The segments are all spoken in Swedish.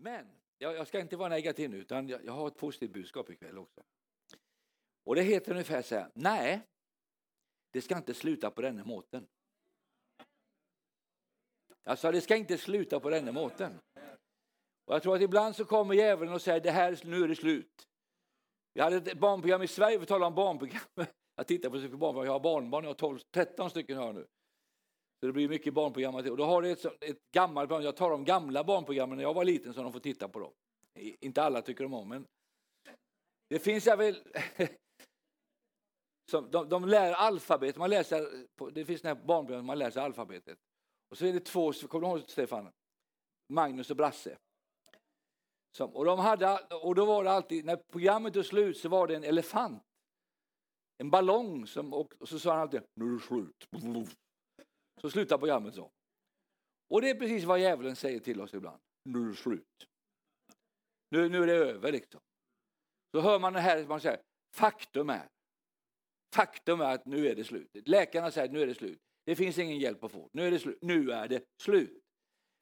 Men jag, jag ska inte vara negativ nu, utan jag, jag har ett positivt budskap ikväll också. Och det heter ungefär så här, nej, det ska inte sluta på denna måten. Alltså det ska inte sluta på denna måten. Och jag tror att ibland så kommer djävulen och säger det här, nu är det slut. Vi hade ett barnprogram i Sverige, vi talar om barnprogram. Jag tittar på barnprogram, jag har barnbarn, jag har 12, 13 stycken här nu. Så det blir mycket barnprogram. Och då har det ett, ett gammalt program, jag tar de gamla barnprogrammen när jag var liten så de får titta på dem. Inte alla tycker de om, men det finns jag väl som, de, de lär alfabetet. man läser, det finns här barnprogram man läser alfabetet. Och så är det två, kommer du ihåg Stefan? Magnus och Brasse. Som, och, de hade, och då var det alltid, när programmet tog slut så var det en elefant. En ballong som, och, och så sa han alltid, nu är det slut. Så slutar programmet så. Och det är precis vad djävulen säger till oss ibland. Nu är det slut. Nu, nu är det över liksom. Så hör man det här, man säger, faktum är, faktum är att nu är det slut. Läkarna säger att nu är det slut. Det finns ingen hjälp att få. Nu är det slut. Nu är det slut.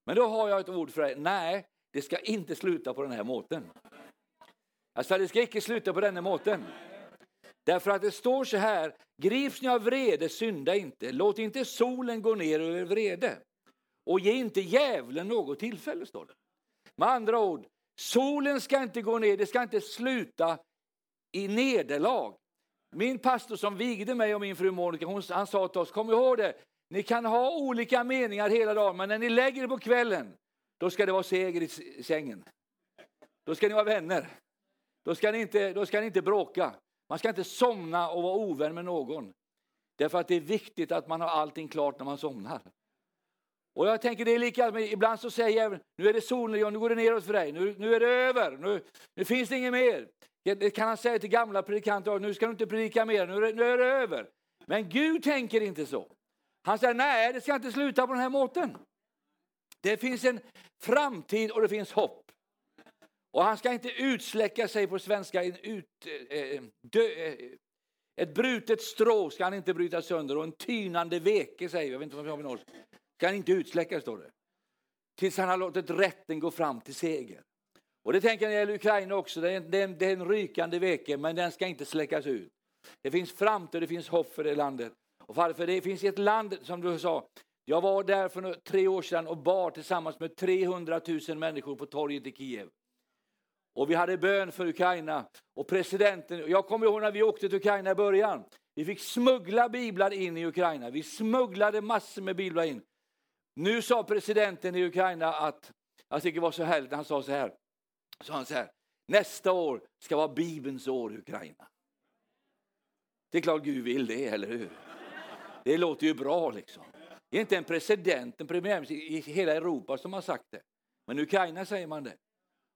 Men då har jag ett ord för dig. Nej, det ska inte sluta på den här måten. Alltså det ska inte sluta på den här måten. Därför att det står så här, grips ni av vrede, synda inte. Låt inte solen gå ner över vrede. Och ge inte djävulen något tillfälle, står det. Med andra ord, solen ska inte gå ner, det ska inte sluta i nederlag. Min pastor som vigde mig och min fru Monica, hon, han sa till oss, kom ihåg det, ni kan ha olika meningar hela dagen, men när ni lägger er på kvällen, då ska det vara seger i sängen. Då ska ni vara vänner. Då ska ni inte, då ska ni inte bråka. Man ska inte somna och vara ovän med någon. Därför att det är viktigt att man har allting klart när man somnar. Och jag tänker det är lika, men ibland så säger jag, nu är det solen, nu går det neråt för dig, nu, nu är det över, nu, nu finns det inget mer. Det kan han säga till gamla predikanter, nu ska du inte predika mer, nu är, det, nu är det över. Men Gud tänker inte så. Han säger, nej det ska inte sluta på den här måten. Det finns en framtid och det finns hopp. Och han ska inte utsläcka sig på svenska, en ut, eh, eh, dö, eh, ett brutet strå ska han inte bryta sönder och en tynande veke, säger vi, jag vet inte vad vi har med ska han inte utsläcka, står det. Tills han har låtit rätten gå fram till seger. Och det tänker jag när det gäller Ukraina också, det är, en, det, är en, det är en rykande veke, men den ska inte släckas ut. Det finns framtid, det finns hopp för det landet. Och varför det finns ett land, som du sa, jag var där för tre år sedan och bar tillsammans med 300 000 människor på torget i Kiev. Och vi hade bön för Ukraina. Och presidenten, jag kommer ihåg när vi åkte till Ukraina i början. Vi fick smuggla biblar in i Ukraina. Vi smugglade massor med biblar in. Nu sa presidenten i Ukraina att, jag tycker det var så härligt, han sa så här. Sa han så här, nästa år ska vara Bibelns år i Ukraina. Det är klart Gud vill det, eller hur? Det låter ju bra liksom. Det är inte en president, en premiärminister i hela Europa som har sagt det. Men i Ukraina säger man det.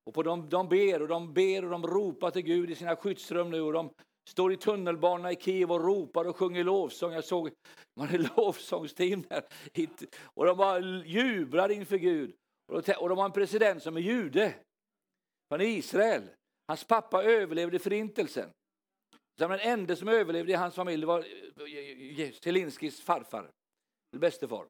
Och på de, de ber och de ber och de ropar till Gud i sina skyddsrum nu och de står i tunnelbanorna i Kiev och ropar och sjunger lovsång. Jag såg man är lovsångsteam där och de bara jublar inför Gud. Och de har en president som är jude från Israel. Hans pappa överlevde förintelsen. Så den enda som överlevde i hans familj var eh, eh, Zelinskis farfar, bästefar.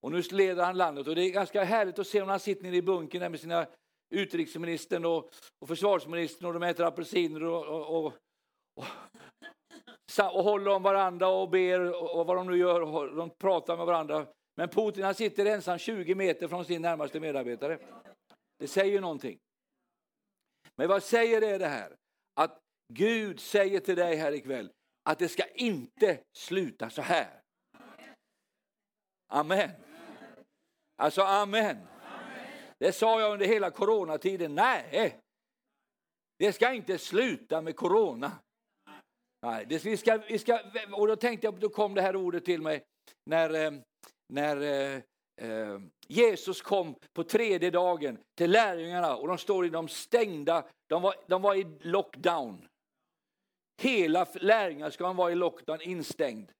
Och nu leder han landet och det är ganska härligt att se när han sitter nere i bunkern där med sina utrikesministern och, och försvarsministern och de äter apelsiner och, och, och, och, och håller om varandra och ber och vad de nu gör, och de pratar med varandra. Men Putin han sitter ensam 20 meter från sin närmaste medarbetare. Det säger någonting. Men vad säger det det här? Att Gud säger till dig här ikväll att det ska inte sluta så här. Amen. Alltså amen. Det sa jag under hela coronatiden. Nej, det ska inte sluta med corona. Nej, det, vi ska, vi ska, och då tänkte jag, då kom det här ordet till mig när, eh, när eh, eh, Jesus kom på tredje dagen till lärjungarna och de står i de stängda, de var, de var i lockdown. Hela lärjungarna ska vara i lockdown, instängd.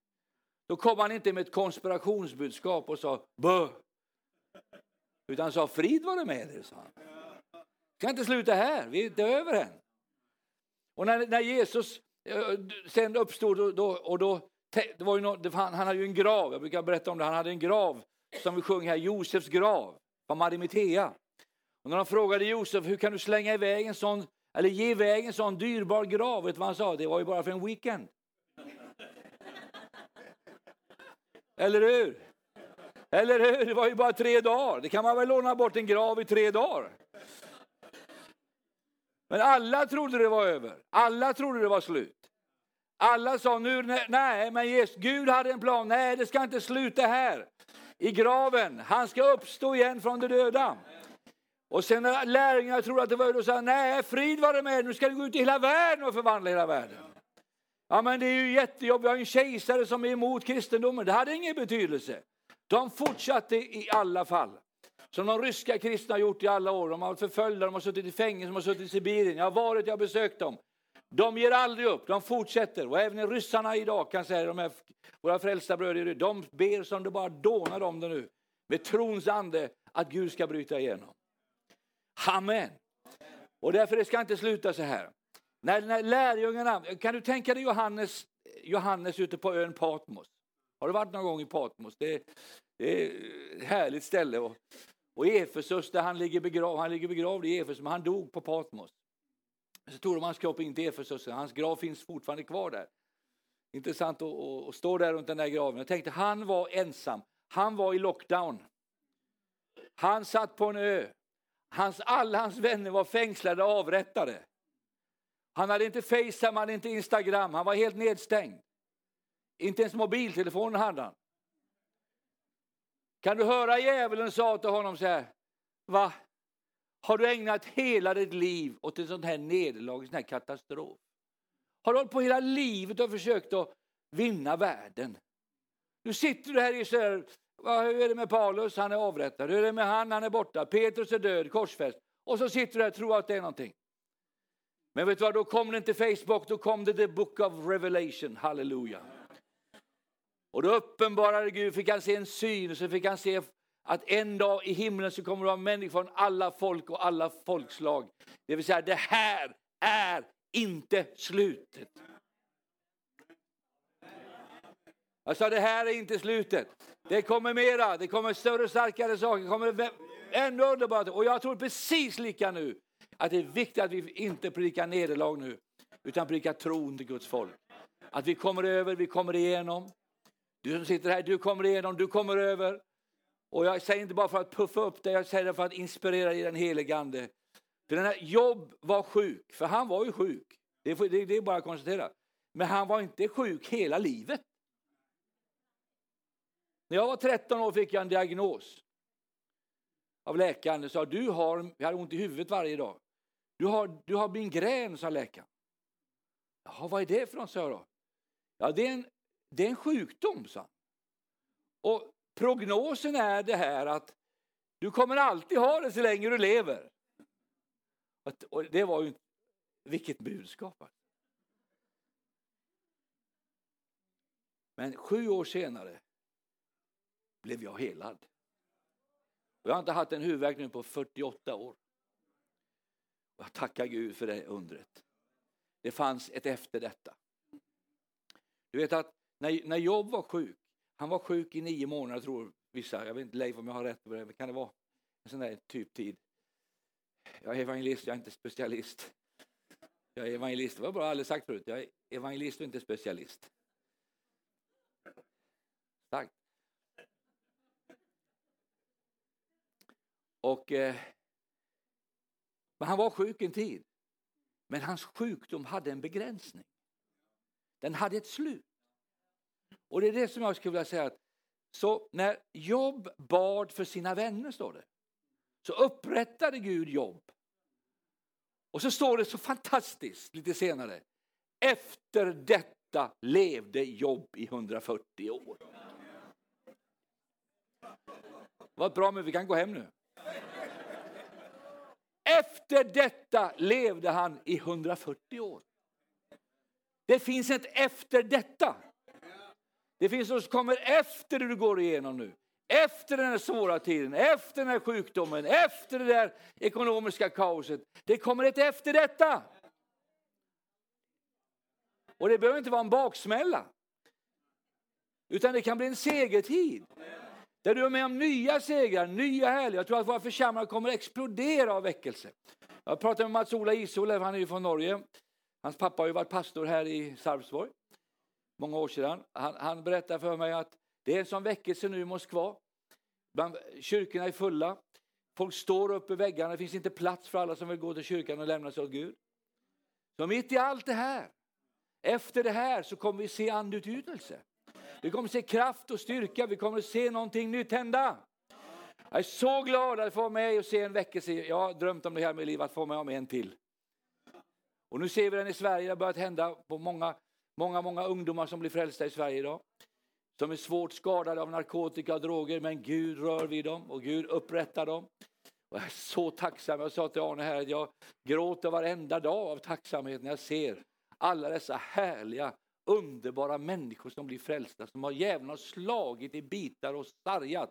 Då kom han inte med ett konspirationsbudskap och sa bö. Utan sa frid vare med er, sa han. Ska inte sluta här, vi är inte över än. Och när, när Jesus eh, sen uppstod och då, och då det var ju något, han hade ju en grav, jag brukar berätta om det, han hade en grav som vi sjunger här, Josefs grav från Marimatea. Och när de frågade Josef, hur kan du slänga iväg en sån, eller ge iväg en sån dyrbar grav? Vet du vad han sa? Det var ju bara för en weekend. Eller hur? Eller hur? Det var ju bara tre dagar. Det kan man väl låna bort en grav i tre dagar. Men alla trodde det var över. Alla trodde det var slut. Alla sa nu, nej, men Jesus, Gud hade en plan. Nej, det ska inte sluta här. I graven. Han ska uppstå igen från de döda. Och sen när lärjungarna trodde att det var över, sa nej, frid var det med. Nu ska du gå ut i hela världen och förvandla hela världen. Ja, men det är ju jättejobbigt. Vi har en kejsare som är emot kristendomen. Det hade ingen betydelse. De fortsatte i alla fall. Som de ryska kristna har gjort i alla år. De har varit förföljda, de har suttit i fängelse, de har suttit i Sibirien. Jag har varit, jag har besökt dem. De ger aldrig upp, de fortsätter. Och även ryssarna idag kan säga, de här, våra frälsta bröder, de ber som det bara dånar om det nu. Med trons ande att Gud ska bryta igenom. Amen. Och därför det ska inte sluta så här. När, när lärjungarna, kan du tänka dig Johannes, Johannes ute på ön Patmos? Har du varit någon gång i Patmos? Det, det är ett härligt ställe. Och, och Efesus, där han ligger begravd, han ligger begravd i Efesus, men han dog på Patmos. Så tog de hans kropp in till Efesus, hans grav finns fortfarande kvar där. Intressant att, att, att stå där runt den där graven. Jag tänkte, han var ensam. Han var i lockdown. Han satt på en ö. Hans, alla hans vänner var fängslade och avrättade. Han hade inte Facetime, han hade inte Instagram, han var helt nedstängd. Inte ens mobiltelefonen hade han. Kan du höra djävulen sa till honom så här, va? Har du ägnat hela ditt liv åt en sån här nederlag, en sån här katastrof? Har du hållit på hela livet och försökt att vinna världen? Nu sitter du här i Israel, hur är det med Paulus? Han är avrättad. Hur är det med han? Han är borta. Petrus är död, korsfäst. Och så sitter du här och tror att det är någonting. Men vet du vad, då kom det inte Facebook, då kom det the book of revelation, halleluja. Och då uppenbarade Gud, fick han se en syn, och så fick han se att en dag i himlen så kommer det vara människor från alla folk och alla folkslag. Det vill säga, det här är inte slutet. Jag sa, det här är inte slutet. Det kommer mera, det kommer större och starkare saker, det kommer ännu underbart. Och jag tror precis lika nu att det är viktigt att vi inte predikar nederlag nu, utan predikar tron till Guds folk. Att vi kommer över, vi kommer igenom. Du som sitter här, du kommer igenom, du kommer över. Och jag säger inte bara för att puffa upp dig, jag säger det för att inspirera i den helige Ande. För den här Jobb var sjuk, för han var ju sjuk. Det är, det, det är bara att konstatera. Men han var inte sjuk hela livet. När jag var 13 år fick jag en diagnos av läkaren. Han sa du har, jag hade ont i huvudet varje dag. Du har, du har migrän, sa läkaren. Jaha, vad är det för något, sa jag då. Ja, det är en, det är en sjukdom, sa han. Och prognosen är det här att du kommer alltid ha det så länge du lever. Och det var ju vilket budskap. Alltså. Men sju år senare blev jag helad. Och jag har inte haft en huvudvärk nu på 48 år. Jag tackar Gud för det undret. Det fanns ett efter detta. Du vet att när, när Job var sjuk, han var sjuk i nio månader tror vissa, jag vet inte Leif om jag har rätt på det, men kan det vara en sån där typ tid? Jag är evangelist, jag är inte specialist. Jag är evangelist, det var bra jag aldrig sagt förut, jag är evangelist och inte specialist. Tack. Och, eh, men han var sjuk en tid. Men hans sjukdom hade en begränsning. Den hade ett slut. Och det är det som jag skulle vilja säga. Att, så när Job bad för sina vänner, står det, så upprättade Gud Job. Och så står det så fantastiskt lite senare. Efter detta levde Job i 140 år. Vad bra, men vi kan gå hem nu. Efter detta levde han i 140 år. Det finns ett efter detta. Det finns något som kommer efter det du går igenom nu. Efter den här svåra tiden, efter den här sjukdomen, efter det där ekonomiska kaoset. Det kommer ett efter detta. Och det behöver inte vara en baksmälla. Utan det kan bli en segertid. Där du är med om nya segrar, nya helger. Jag tror att våra församlingar kommer att explodera av väckelse. Jag pratade med Mats-Ola Isola, han är ju från Norge. Hans pappa har ju varit pastor här i Sarpsborg många år sedan. Han, han berättade för mig att det är en sån väckelse nu i Moskva. Bland, kyrkorna är fulla. Folk står uppe i väggarna, det finns inte plats för alla som vill gå till kyrkan och lämna sig åt Gud. Så mitt i allt det här, efter det här så kommer vi se andutgjutelse. Vi kommer se kraft och styrka, vi kommer se någonting nytt hända. Jag är så glad att få vara med och se en väckelse. Jag har drömt om det här med livet, att få med om en till. Och nu ser vi den i Sverige, det har börjat hända på många, många, många ungdomar som blir frälsta i Sverige idag. Som är svårt skadade av narkotika och droger, men Gud rör vid dem och Gud upprättar dem. Och jag är så tacksam, jag sa till Arne här att jag gråter varenda dag av tacksamhet när jag ser alla dessa härliga, underbara människor som blir frälsta, som har djävulen slagit i bitar och sargat.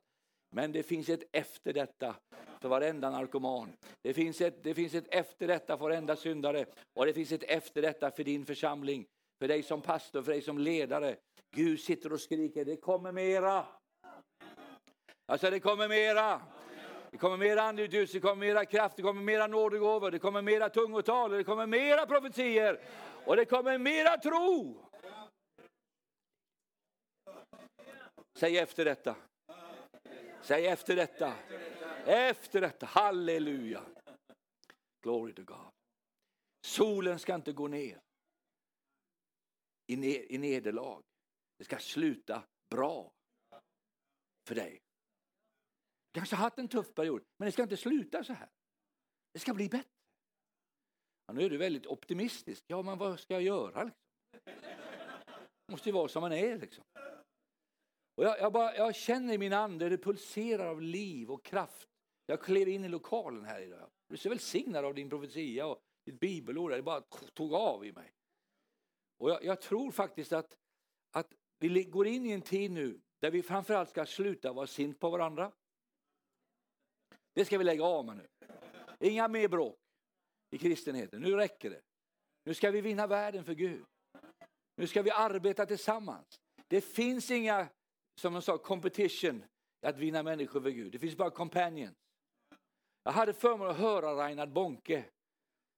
Men det finns ett efter detta för varenda narkoman. Det finns, ett, det finns ett efter detta för varenda syndare. Och det finns ett efter detta för din församling. För dig som pastor, för dig som ledare. Gud sitter och skriker, det kommer mera. Alltså det kommer mera. Det kommer mera andligt det kommer mera kraft, det kommer mera nådegåvor, det kommer mera tungotal, det kommer mera profetier och det kommer mera tro. Säg efter detta. Säg efter detta. Efter detta. Halleluja. Glory to God. Solen ska inte gå ner i, ne i nederlag. Det ska sluta bra för dig. Du kanske har haft en tuff period, men det ska inte sluta så här. Det ska bli bättre. Ja, nu är du väldigt optimistisk. Ja, men vad ska jag göra? Liksom? Det måste ju vara som man är. Liksom. Och jag, jag, bara, jag känner i min ande, det pulserar av liv och kraft. Jag klev in i lokalen här idag. Jag blev så välsignad av din profetia och ditt bibelord. Det bara tog av i mig. Och jag, jag, tror faktiskt att, att vi går in i en tid nu där vi framförallt ska sluta vara sint på varandra. Det ska vi lägga av med nu. Inga mer bråk i kristenheten. Nu räcker det. Nu ska vi vinna världen för Gud. Nu ska vi arbeta tillsammans. Det finns inga, som de sa, competition att vinna människor för Gud. Det finns bara companions. Jag hade förmånen att höra Reinhard Bonke,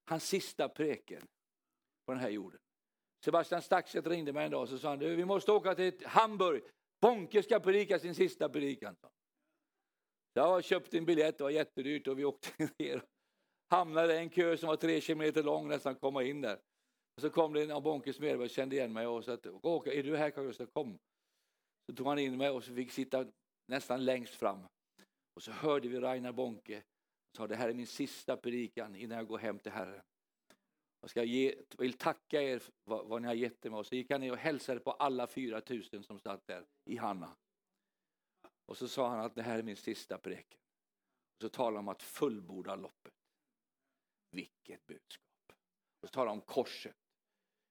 hans sista preken på den här jorden. Sebastian Staxet ringde mig en dag och så sa han, vi måste åka till Hamburg. Bonke ska predika sin sista predikan. Jag köpte en biljett, det var jättedyrt och vi åkte ner. Hamnade i en kö som var tre kilometer lång nästan komma in där. Och så kom det en av Bonkes medarbetare och kände igen mig och sa att är du här Carl Gustaf? Kom. Så tog han in mig och så fick sitta nästan längst fram. Och så hörde vi Ragnar Bonke sa det här är min sista predikan innan jag går hem till Herren. Jag ska ge, vill tacka er för vad, vad ni har gett mig. Och så gick han ner och hälsade på alla 4000 som satt där i Hanna. Och så sa han att det här är min sista preken. Och så talade han om att fullborda loppet. Vilket budskap! Och så talade han om korset.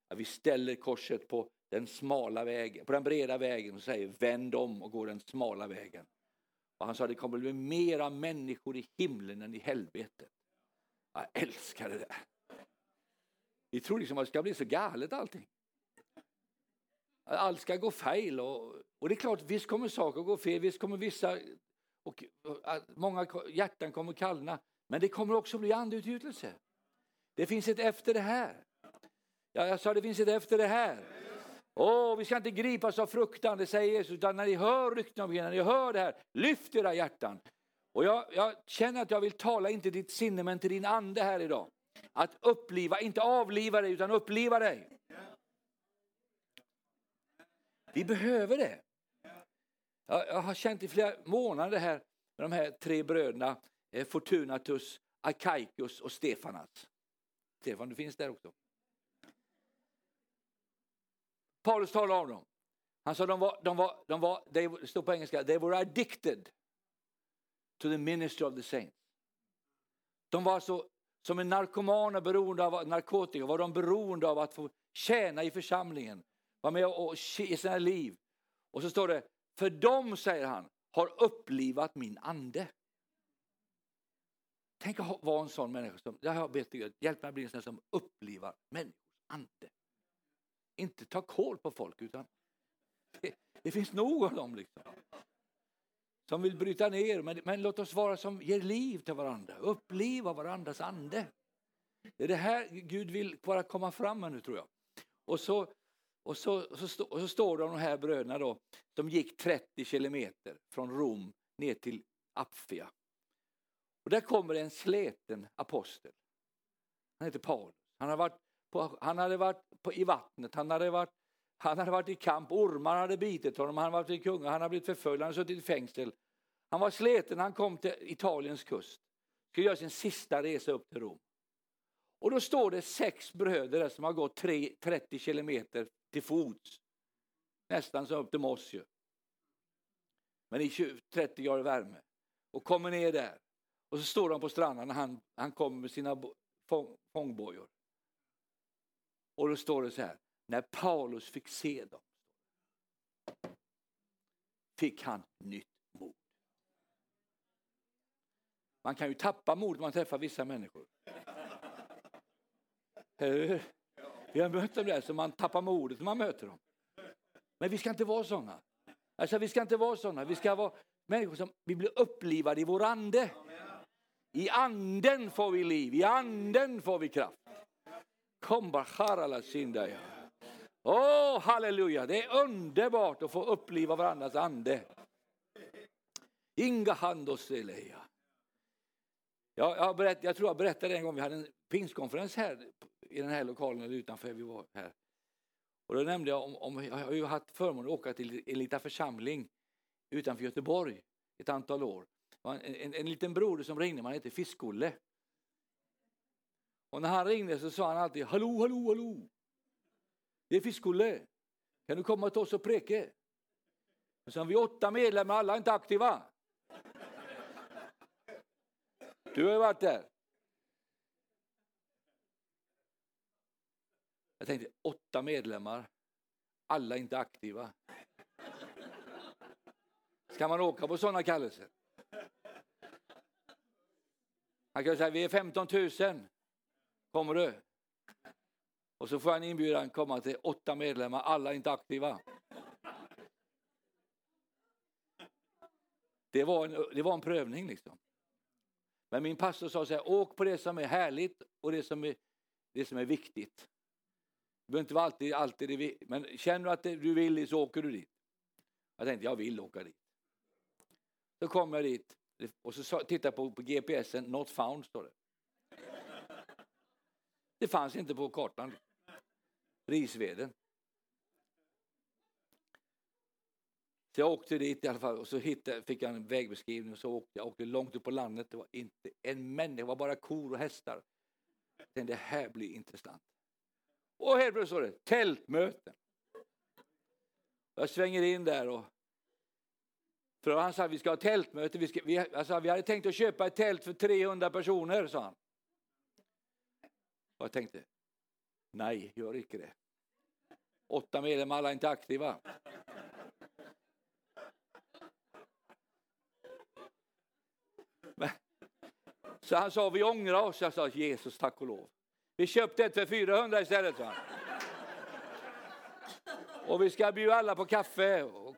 Att vi ställer korset på den smala vägen, på den breda vägen och säger vänd om och gå den smala vägen. Och han sa att det kommer bli mera människor i himlen än i helvetet. Jag älskar det där. Ni tror liksom att det ska bli så galet allting. Allt ska gå fel och, och det är klart, visst kommer saker gå fel, visst kommer vissa och, och många hjärtan kommer kallna. Men det kommer också bli andeutgjutelse. Det finns ett efter det här. Ja, jag sa det finns ett efter det här. Åh, vi ska inte gripas av fruktan, det säger Jesus, utan när ni hör rykten om när ni hör det här, lyft era hjärtan. Och jag, jag känner att jag vill tala, inte ditt sinne, men till din ande här idag. Att uppliva, inte avliva dig, utan uppliva dig. Vi behöver det. Jag, har känt i flera månader här med de här tre bröderna, eh, Fortunatus, Akaikus och Stefanas. Stefan, du finns där också. Paulus talar om dem. Han sa de var, de var, de var det står på engelska, they were addicted to the ministry of the saints. De var så som är narkomaner, beroende av narkotika, var de beroende av att få tjäna i församlingen, vara med och, i sina liv. Och så står det, för dem, säger han, har upplivat min ande. Tänk att vara en sån människa som, jag har bett Gud, hjälp mig att bli en sån som upplivar människors ande. Inte ta koll på folk utan det, det finns nog av dem liksom som vill bryta ner. Men, men låt oss vara som ger liv till varandra, uppliva varandras ande. Det är det här Gud vill bara komma fram med nu tror jag. Och så, och så, och så, och så står det om de här bröderna då, de gick 30 kilometer från Rom ner till Apfia. Och där kommer en sleten apostel. Han heter Paulus. Han, har varit på, han hade varit på, i vattnet, han hade varit, han hade varit i kamp, ormar hade bitit honom, han hade varit i kung, han hade blivit förföljd, han hade suttit i fängsel. Han var sliten, han kom till Italiens kust, skulle göra sin sista resa upp till Rom. Och då står det sex bröder där som har gått 3, 30 kilometer till fots. Nästan som upp till Mossjö. Men i 20, 30 grader värme. Och kommer ner där. Och så står de på stranden när han, han kommer med sina fång, fångbojor. Och då står det så här, när Paulus fick se dem fick han nytt mod. Man kan ju tappa mod när man träffar vissa människor. Vi har mött dem där så man tappar modet när man möter dem. Men vi ska inte vara sådana. Alltså, vi ska inte vara sådana. Vi ska vara människor som vi blir upplivade i vår ande. I anden får vi liv, i anden får vi kraft. Kom bacharala sindaya. Åh, halleluja, det är underbart att få uppliva varandras ande. Inga handoseleja. Jag, jag, berätt, jag tror jag berättade en gång, vi hade en pingstkonferens här i den här lokalen eller utanför vi var här. Och då nämnde jag om, om jag har ju haft förmånen att åka till en liten församling utanför Göteborg ett antal år. En, en, en liten broder som ringde, man heter Fiskolle. Och när han ringde så sa han alltid hallå, hallå, hallå. Det är Fiskolle. Kan du komma till oss och preke? Så vi är åtta medlemmar, alla är inte aktiva. Du har ju varit där. Jag tänkte åtta medlemmar, alla inte aktiva. Ska man åka på sådana kallelser? Han kan säga vi är 15 000. Kommer du? Och så får jag en inbjudan komma till åtta medlemmar, alla inte aktiva. Det var en, det var en prövning liksom. Men min pastor sa så här, åk på det som är härligt och det som är, det som är viktigt. Det behöver inte vara alltid, alltid det, men känner du att du vill så åker du dit. Jag tänkte, jag vill åka dit. Så kom jag dit och så tittade jag på, på GPSen, not found står det. Det fanns inte på kartan. Risveden. Så jag åkte dit i alla fall och så hittade, fick jag en vägbeskrivning och så åkte jag åkte långt upp på landet. Det var inte en människa, det var bara kor och hästar. Jag tänkte, det här blir intressant. Och helt plötsligt står det tältmöte. Jag svänger in där och för han sa att vi ska ha tältmöte. Vi, ska, vi, alltså, vi hade tänkt att köpa ett tält för 300 personer, sa han. Och jag tänkte, nej, gör icke det. Åtta medlemmar, alla inte aktiva. Men, så han sa, vi ångrar oss. Jag sa, Jesus tack och lov. Vi köpte ett för 400 istället, sa han. Och vi ska bjuda alla på kaffe och,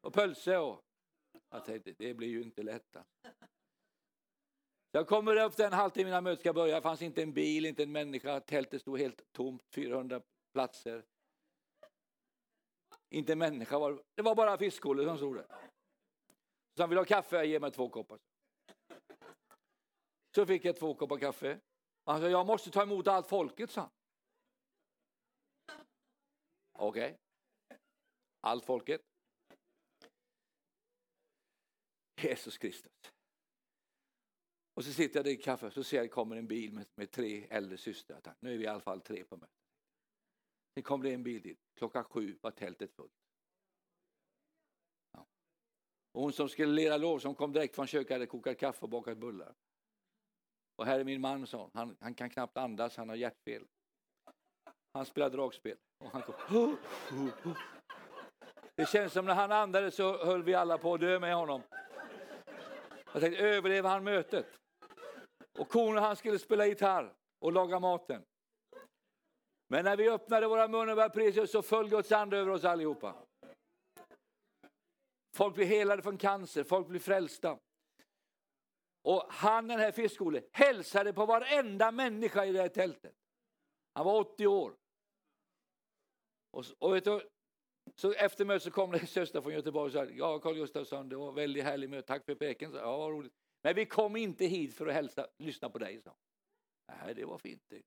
och pölse. Och. Jag tänkte, det blir ju inte lätt. Jag kommer upp en halvtimme innan mötet ska börja. Det fanns inte en bil, inte en människa. Tältet stod helt tomt, 400 platser. Inte en människa var det. Det var bara fiskolor som stod där. Så han ville ha kaffe, ge mig två koppar. Så fick jag två koppar kaffe. Han sa, jag måste ta emot allt folket, sa han. Okej. Okay. Allt folket. Jesus Kristus. Och så sitter jag där i kaffe så ser jag det kommer en bil med, med tre äldre systrar. Nu är vi i alla fall tre på mötet. Sen kom det en bil dit. Klockan sju var tältet fullt. Ja. Och hon som skulle leda lov som kom direkt från köket hade kokat kaffe och bakat bullar. Och här är min man, sa han, han kan knappt andas, han har hjärtfel. Han spelar dragspel. Och han kom. Det känns som när han andades så höll vi alla på att dö med honom. Jag tänkte, överlever han mötet? Och korna han skulle spela gitarr och laga maten. Men när vi öppnade våra munnar och började prisa så föll Guds ande över oss allihopa. Folk blir helade från cancer, folk blir frälsta. Och han, den här fiskodlaren hälsade på varenda människa i det här tältet. Han var 80 år. Och, och vet du, så efter mötet så kom det en syster från Göteborg och sa, ja Carl Gustafsson, det var väldigt härligt möte, tack för preken. Ja, vad roligt. Men vi kom inte hit för att hälsa, lyssna på dig, sa Nej, det var fint det.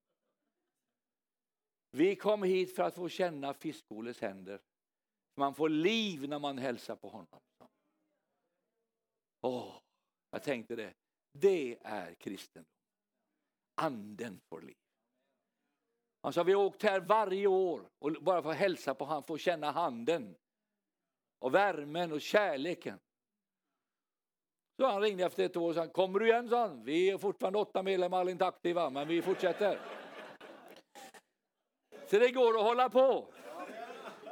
Vi kom hit för att få känna fiskoles händer. Man får liv när man hälsar på honom. Åh, jag tänkte det. Det är kristendom. Anden får liv. Han sa, vi har åkt här varje år och bara för att hälsa på honom, få känna handen. Och värmen och kärleken. Så han ringde efter ett år och sa, kommer du igen? Sa han. Vi är fortfarande åtta medlemmar, inte aktiva, men vi fortsätter. Så det går att hålla på.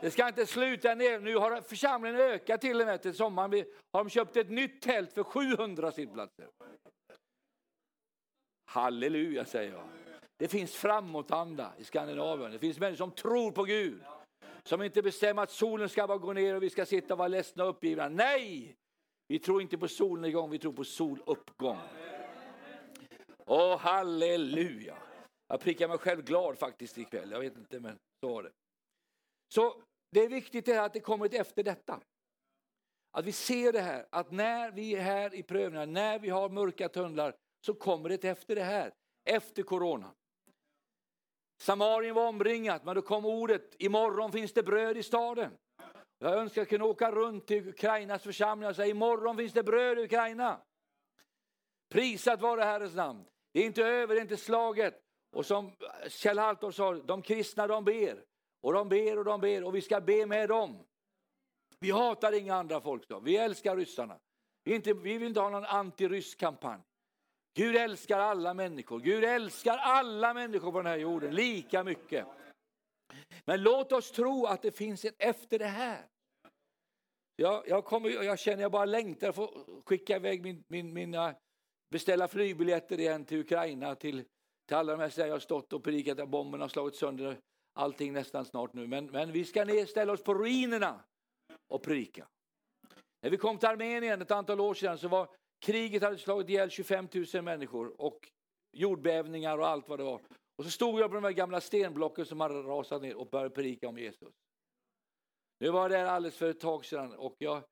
Det ska inte sluta ner. Nu har församlingen ökat till och med till sommaren. Vi har de köpt ett nytt tält för 700 sittplatser. Halleluja säger jag. Det finns framåtanda i Skandinavien. Det finns människor som tror på Gud. Som inte bestämmer att solen ska bara gå ner och vi ska sitta och vara ledsna och uppgivna. Nej! Vi tror inte på solnedgång, vi tror på soluppgång. Åh, halleluja! Jag prickar mig själv glad faktiskt ikväll. Jag vet inte, men så var det. Så det är viktigt att det kommer efter detta. Att vi ser det här, att när vi är här i prövningar, när vi har mörka tunnlar, så kommer det efter det här, efter corona. Samarien var omringat, men då kom ordet, imorgon finns det bröd i staden. Jag önskar att kunna åka runt till Ukrainas församling och säga, imorgon finns det bröd i Ukraina. Prisat vare Herrens namn. Det är inte över, det är inte slaget. Och som Kjell Halldorf sa, de kristna de ber. Och de ber och de ber och vi ska be med dem. Vi hatar inga andra folk då. Vi älskar ryssarna. Vi, inte, vi vill inte ha någon antirysk kampanj. Gud älskar alla människor. Gud älskar alla människor på den här jorden lika mycket. Men låt oss tro att det finns ett efter det här. Jag, jag, kommer, jag känner jag bara längtar att få skicka iväg min, min, mina, beställa flygbiljetter igen till Ukraina, till, till alla de här ställen jag har stått och predikat där bomberna har slagit sönder allting nästan snart nu. Men, men vi ska ner, ställa oss på ruinerna och predika. När vi kom till Armenien ett antal år sedan så var kriget hade slagit ihjäl 25 000 människor och jordbävningar och allt vad det var. Och så stod jag på de här gamla stenblocken som hade rasat ner och började predika om Jesus. Nu var jag där alldeles för ett tag sedan och jag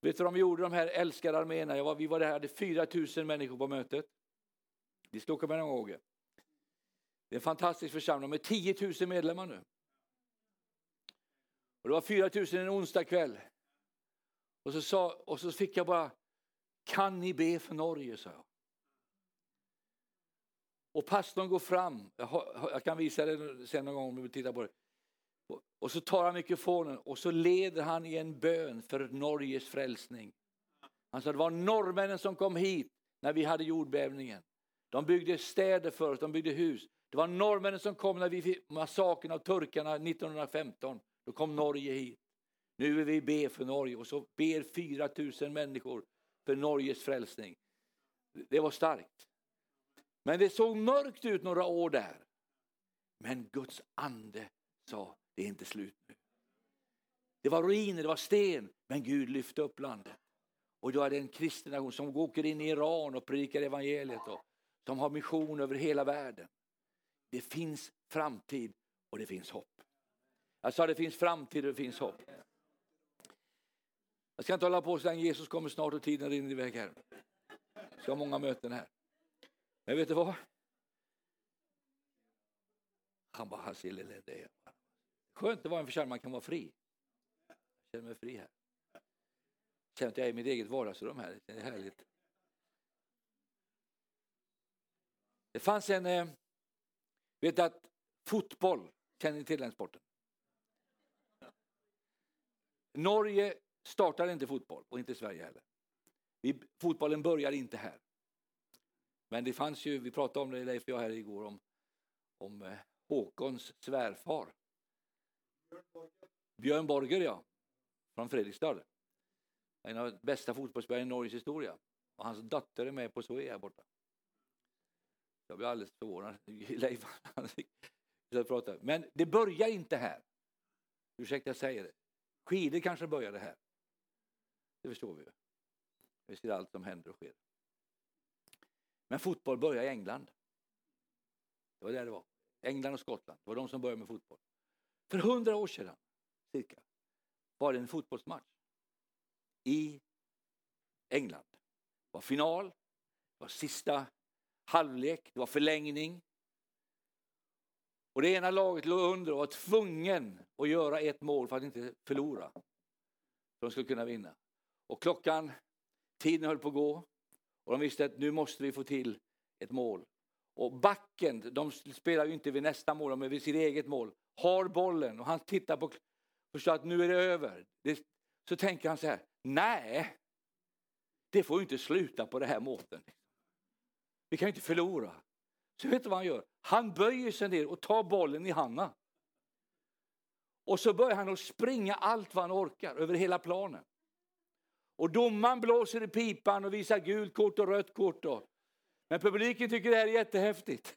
vet du vad de gjorde de här älskade arméerna? Var, vi var där, hade 4 000 människor på mötet. Vi ska åka med någon. Det är en fantastisk församling med 10 000 medlemmar nu. Och det var 4 000 en onsdag kväll. Och så, sa, och så fick jag bara, kan ni be för Norge? sa jag. Och pastorn går fram, jag, har, jag kan visa det sen någon gång om du vill titta på det. Och så tar han mikrofonen och så leder han i en bön för Norges frälsning. Han sa det var norrmännen som kom hit när vi hade jordbävningen. De byggde städer för oss, de byggde hus. Det var norrmännen som kom när vi fick massakern av turkarna 1915. Då kom Norge hit. Nu vill vi be för Norge och så ber 4 000 människor för Norges frälsning. Det var starkt. Men det såg mörkt ut några år där. Men Guds ande sa, det är inte slut nu. Det var ruiner, det var sten, men Gud lyfte upp landet. Och då är det en kristen nation som åker in i Iran och predikar evangeliet. och som har mission över hela världen. Det finns framtid och det finns hopp. Jag sa det finns framtid och det finns hopp. Jag ska inte hålla på så länge, Jesus kommer snart och tiden rinner iväg här. Jag ska ha många möten här. Men vet du vad? Han bara, han det Skönt att vara en församling man kan vara fri. Jag känner mig fri här. Jag känner att jag är i mitt eget vardagsrum här. Det är härligt. Det fanns en, eh, vet att fotboll, känner ni till den sporten? Norge startade inte fotboll och inte Sverige heller. Vi, fotbollen började inte här. Men det fanns ju, vi pratade om det Leif och jag här igår, om, om eh, Håkons svärfar. Björn Borger ja, från Fredrikstad. En av de bästa fotbollsspelarna i Norges historia. Och hans dotter är med på SOE här borta. Jag blir alldeles förvånad. Leif, Men det börjar inte här. Ursäkta jag säger det. Skidor kanske började här. Det förstår vi ju. Vi ser allt som händer och sker. Men fotboll börjar i England. Det var där det var. England och Skottland. Det var de som började med fotboll. För hundra år sedan, cirka, var det en fotbollsmatch i England. Det var final, det var sista halvlek, det var förlängning. Och det ena laget låg under och var tvungen att göra ett mål för att inte förlora. Så de skulle kunna vinna. Och klockan, tiden höll på att gå och de visste att nu måste vi få till ett mål. Och backen, de spelar ju inte vid nästa mål, men vid sitt eget mål, har bollen och han tittar på förstår att nu är det över. Det, så tänker han så här, nej, det får ju inte sluta på det här måten. Vi kan ju inte förlora. Så vet du vad han gör? Han böjer sig ner och tar bollen i handen. Och så börjar han att springa allt vad han orkar över hela planen. Och domaren blåser i pipan och visar gult kort och rött kort. Då. Men publiken tycker det här är jättehäftigt.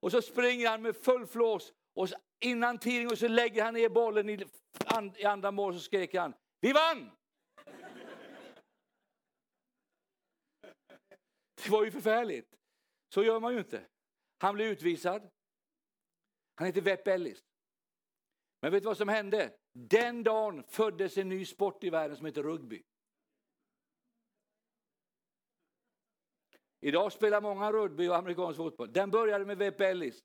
Och så springer han med full flås och innan tidningen och så lägger han ner bollen i, i andra mål så skriker han Vi vann! Det var ju förfärligt. Så gör man ju inte. Han blev utvisad. Han heter Vepp Ellis. Men vet du vad som hände? Den dagen föddes en ny sport i världen som heter rugby. Idag spelar många rugby och amerikansk fotboll. Den började med Vepp Ellis.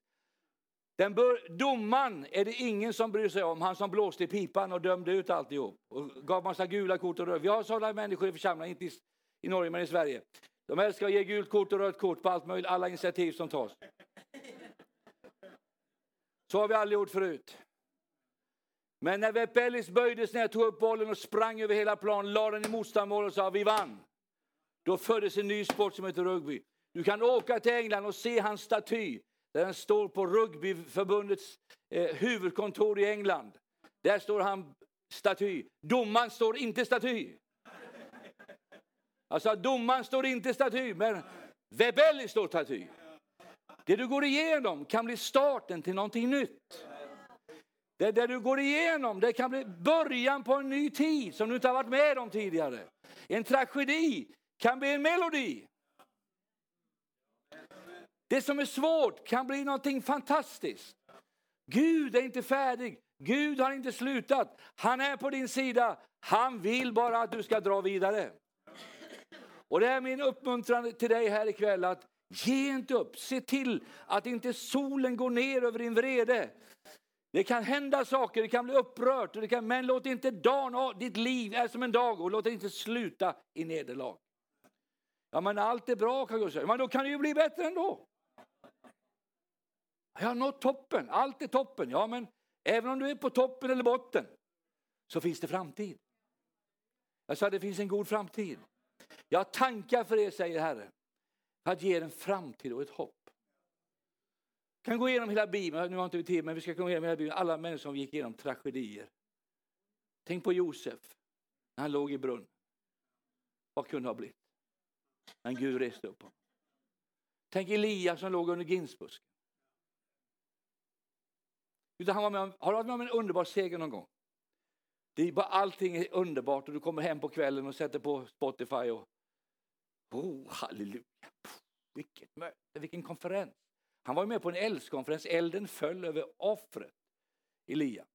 Den bör, domaren är det ingen som bryr sig om, han som blåste i pipan och dömde ut alltihop. Och gav massa gula kort och röda. Vi har sådana människor i församlingen, inte i, i Norge men i Sverige. De älskar att ge gult kort och rött kort på allt möjligt, alla initiativ som tas. Så har vi aldrig gjort förut. Men när Vepellis böjdes ner, tog upp bollen och sprang över hela planen, la den i motståndarmålet och sa vi vann. Då föddes en ny sport som heter rugby. Du kan åka till England och se hans staty. Där den står på rugbyförbundets eh, huvudkontor i England. Där står han staty. Domaren står inte staty. Alltså domaren står inte staty, men Webelli står staty. Det du går igenom kan bli starten till någonting nytt. Det, det du går igenom det kan bli början på en ny tid som du inte har varit med om tidigare. En tragedi kan bli en melodi. Det som är svårt kan bli någonting fantastiskt. Gud är inte färdig. Gud har inte slutat. Han är på din sida. Han vill bara att du ska dra vidare. Och det är min uppmuntran till dig här ikväll att ge inte upp. Se till att inte solen går ner över din vrede. Det kan hända saker, det kan bli upprört, det kan, men låt inte dagen, ditt liv är som en dag och låt det inte sluta i nederlag. Ja men allt är bra kan Gud säga, men då kan det ju bli bättre ändå. Jag har nått toppen, allt är toppen. Ja men även om du är på toppen eller botten så finns det framtid. Jag sa det finns en god framtid. Jag har tankar för er, säger Herren, för att ge er en framtid och ett hopp. kan gå igenom hela Bibeln, nu har inte vi tid, men vi ska gå igenom hela Bibeln, alla människor som gick igenom tragedier. Tänk på Josef, när han låg i brunn. Vad kunde ha blivit? Men Gud reste upp honom. Tänk Elias som låg under ginsbusken. Utan han var med om, har du varit med om en underbar seger någon gång? Det är bara, allting är underbart och du kommer hem på kvällen och sätter på Spotify och oh, halleluja. Vilket möte, vilken konferens. Han var med på en eldskonferens, elden föll över offret, Elia.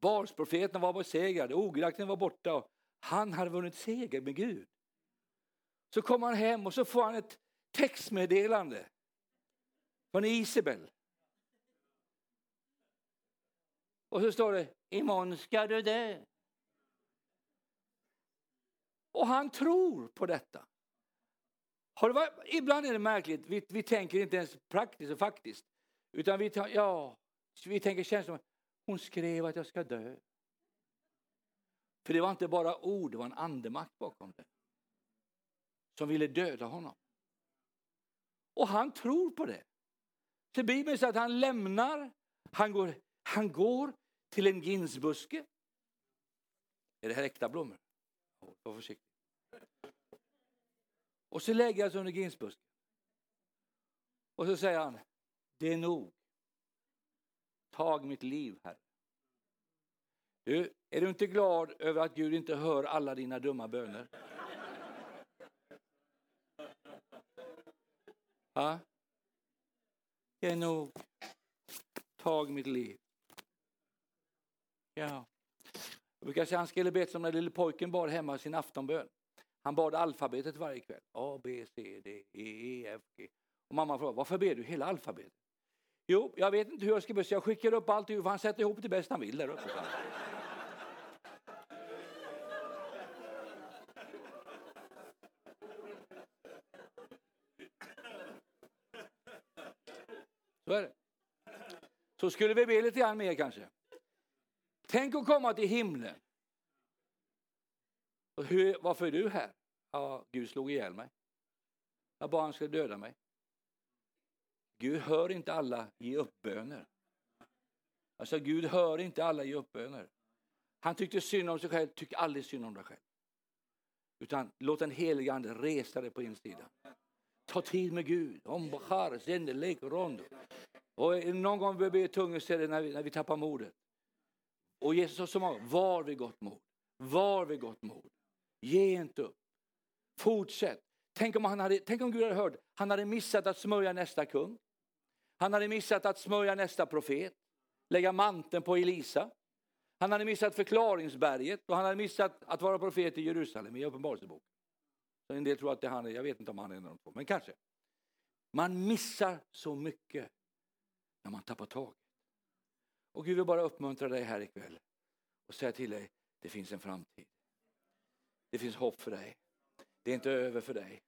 Barsprofeten var besegrade, ogudaktigheten var borta och han hade vunnit seger med Gud. Så kommer han hem och så får han ett textmeddelande från Isabel. Och så står det, imorgon ska du dö. Och han tror på detta. Har varit, ibland är det märkligt, vi, vi tänker inte ens praktiskt och faktiskt. Utan vi, ja, vi tänker känslan, hon skrev att jag ska dö. För det var inte bara ord, det var en andemakt bakom det. Som ville döda honom. Och han tror på det. Så Bibeln säger att han lämnar, han går, han går till en ginsbuske. Är det här äkta blommor? Var försiktig. Och så lägger han sig under ginsbusken. Och så säger han, det är nog. Tag mitt liv, här. Du, är du inte glad över att Gud inte hör alla dina dumma böner? Ja? Det är nog tag mitt liv. Ja. Jag brukar säga han skulle bett som när lille pojken bad hemma sin aftonbön. Han bad alfabetet varje kväll. A, B, C, D, E, E, F, G. Och mamma frågade, varför ber du hela alfabetet? Jo, jag vet inte hur jag ska be, så jag skickar upp allt, för han sätter ihop det bäst han vill där uppe. Så är det. Så skulle vi be lite grann mer kanske. Tänk att komma till himlen. Och hur, varför är du här? Ja, Gud slog ihjäl mig. Jag bad han skulle döda mig. Gud hör inte alla ge upp-böner. Alltså Gud hör inte alla ge uppböner. Han tyckte synd om sig själv, Tyck aldrig synd om dig själv. Utan låt den helige Ande resa dig på insidan. Ta tid med Gud. Om Bachar, Zende, Rondo. Och någon gång vi ber tungan tungor när vi, när vi tappar modet. Och Jesus sa så många var vid gott mod. Var vid gott mod. Ge inte upp. Fortsätt. Tänk om, han hade, tänk om Gud hade hört, han hade missat att smörja nästa kung. Han hade missat att smörja nästa profet, lägga manteln på Elisa. Han hade missat förklaringsberget och han hade missat att vara profet i Jerusalem i Uppenbarelseboken. En del tror att det är han, jag vet inte om han är en av de två, men kanske. Man missar så mycket när man tappar taget. Och Gud vill bara uppmuntra dig här ikväll och säga till dig, det finns en framtid. Det finns hopp för dig. Det är inte över för dig.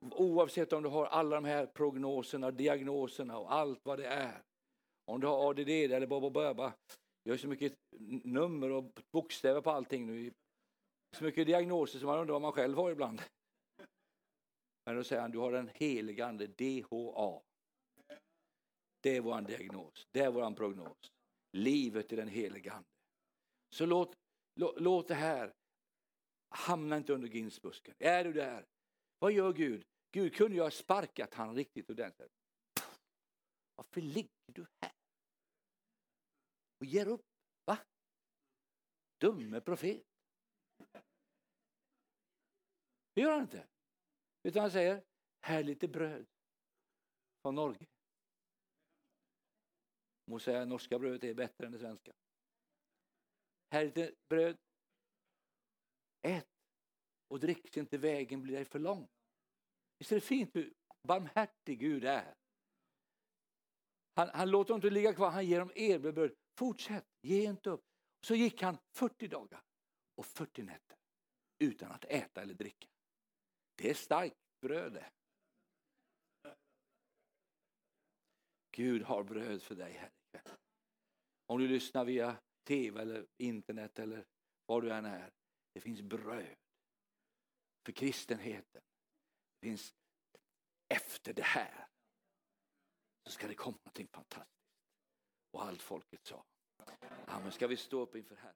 Oavsett om du har alla de här prognoserna, diagnoserna och allt vad det är. Om du har ADD eller bara baba. Vi har så mycket nummer och bokstäver på allting nu. Så mycket diagnoser som man undrar vad man själv har ibland. Men då säger han, du har den helige ande, DHA. Det är vår diagnos, det är vår prognos. Livet i den heliga ande. Så låt, låt, låt det här hamna inte under ginsbusken. Är du där? Vad gör Gud? Gud kunde ju ha sparkat han riktigt ordentligt. Varför ligger du här? Och ger upp? Va? Dumme profet. Det gör han inte. Utan han säger, här är lite bröd från Norge. Må säga att norska brödet är bättre än det svenska. Här är lite bröd. Ät och drick så inte vägen blir dig för lång. Visst är det fint hur barmhärtig Gud är? Han, han låter dem inte ligga kvar, han ger dem erbjudande. Fortsätt, ge inte upp. Så gick han 40 dagar och 40 nätter utan att äta eller dricka. Det är starkt bröd det. Gud har bröd för dig här ikväll. Om du lyssnar via tv eller internet eller var du än är. Det finns bröd för kristenheten. Det finns efter det här så ska det komma någonting fantastiskt. Och allt folket sa. Amen. ska vi stå upp inför Herren?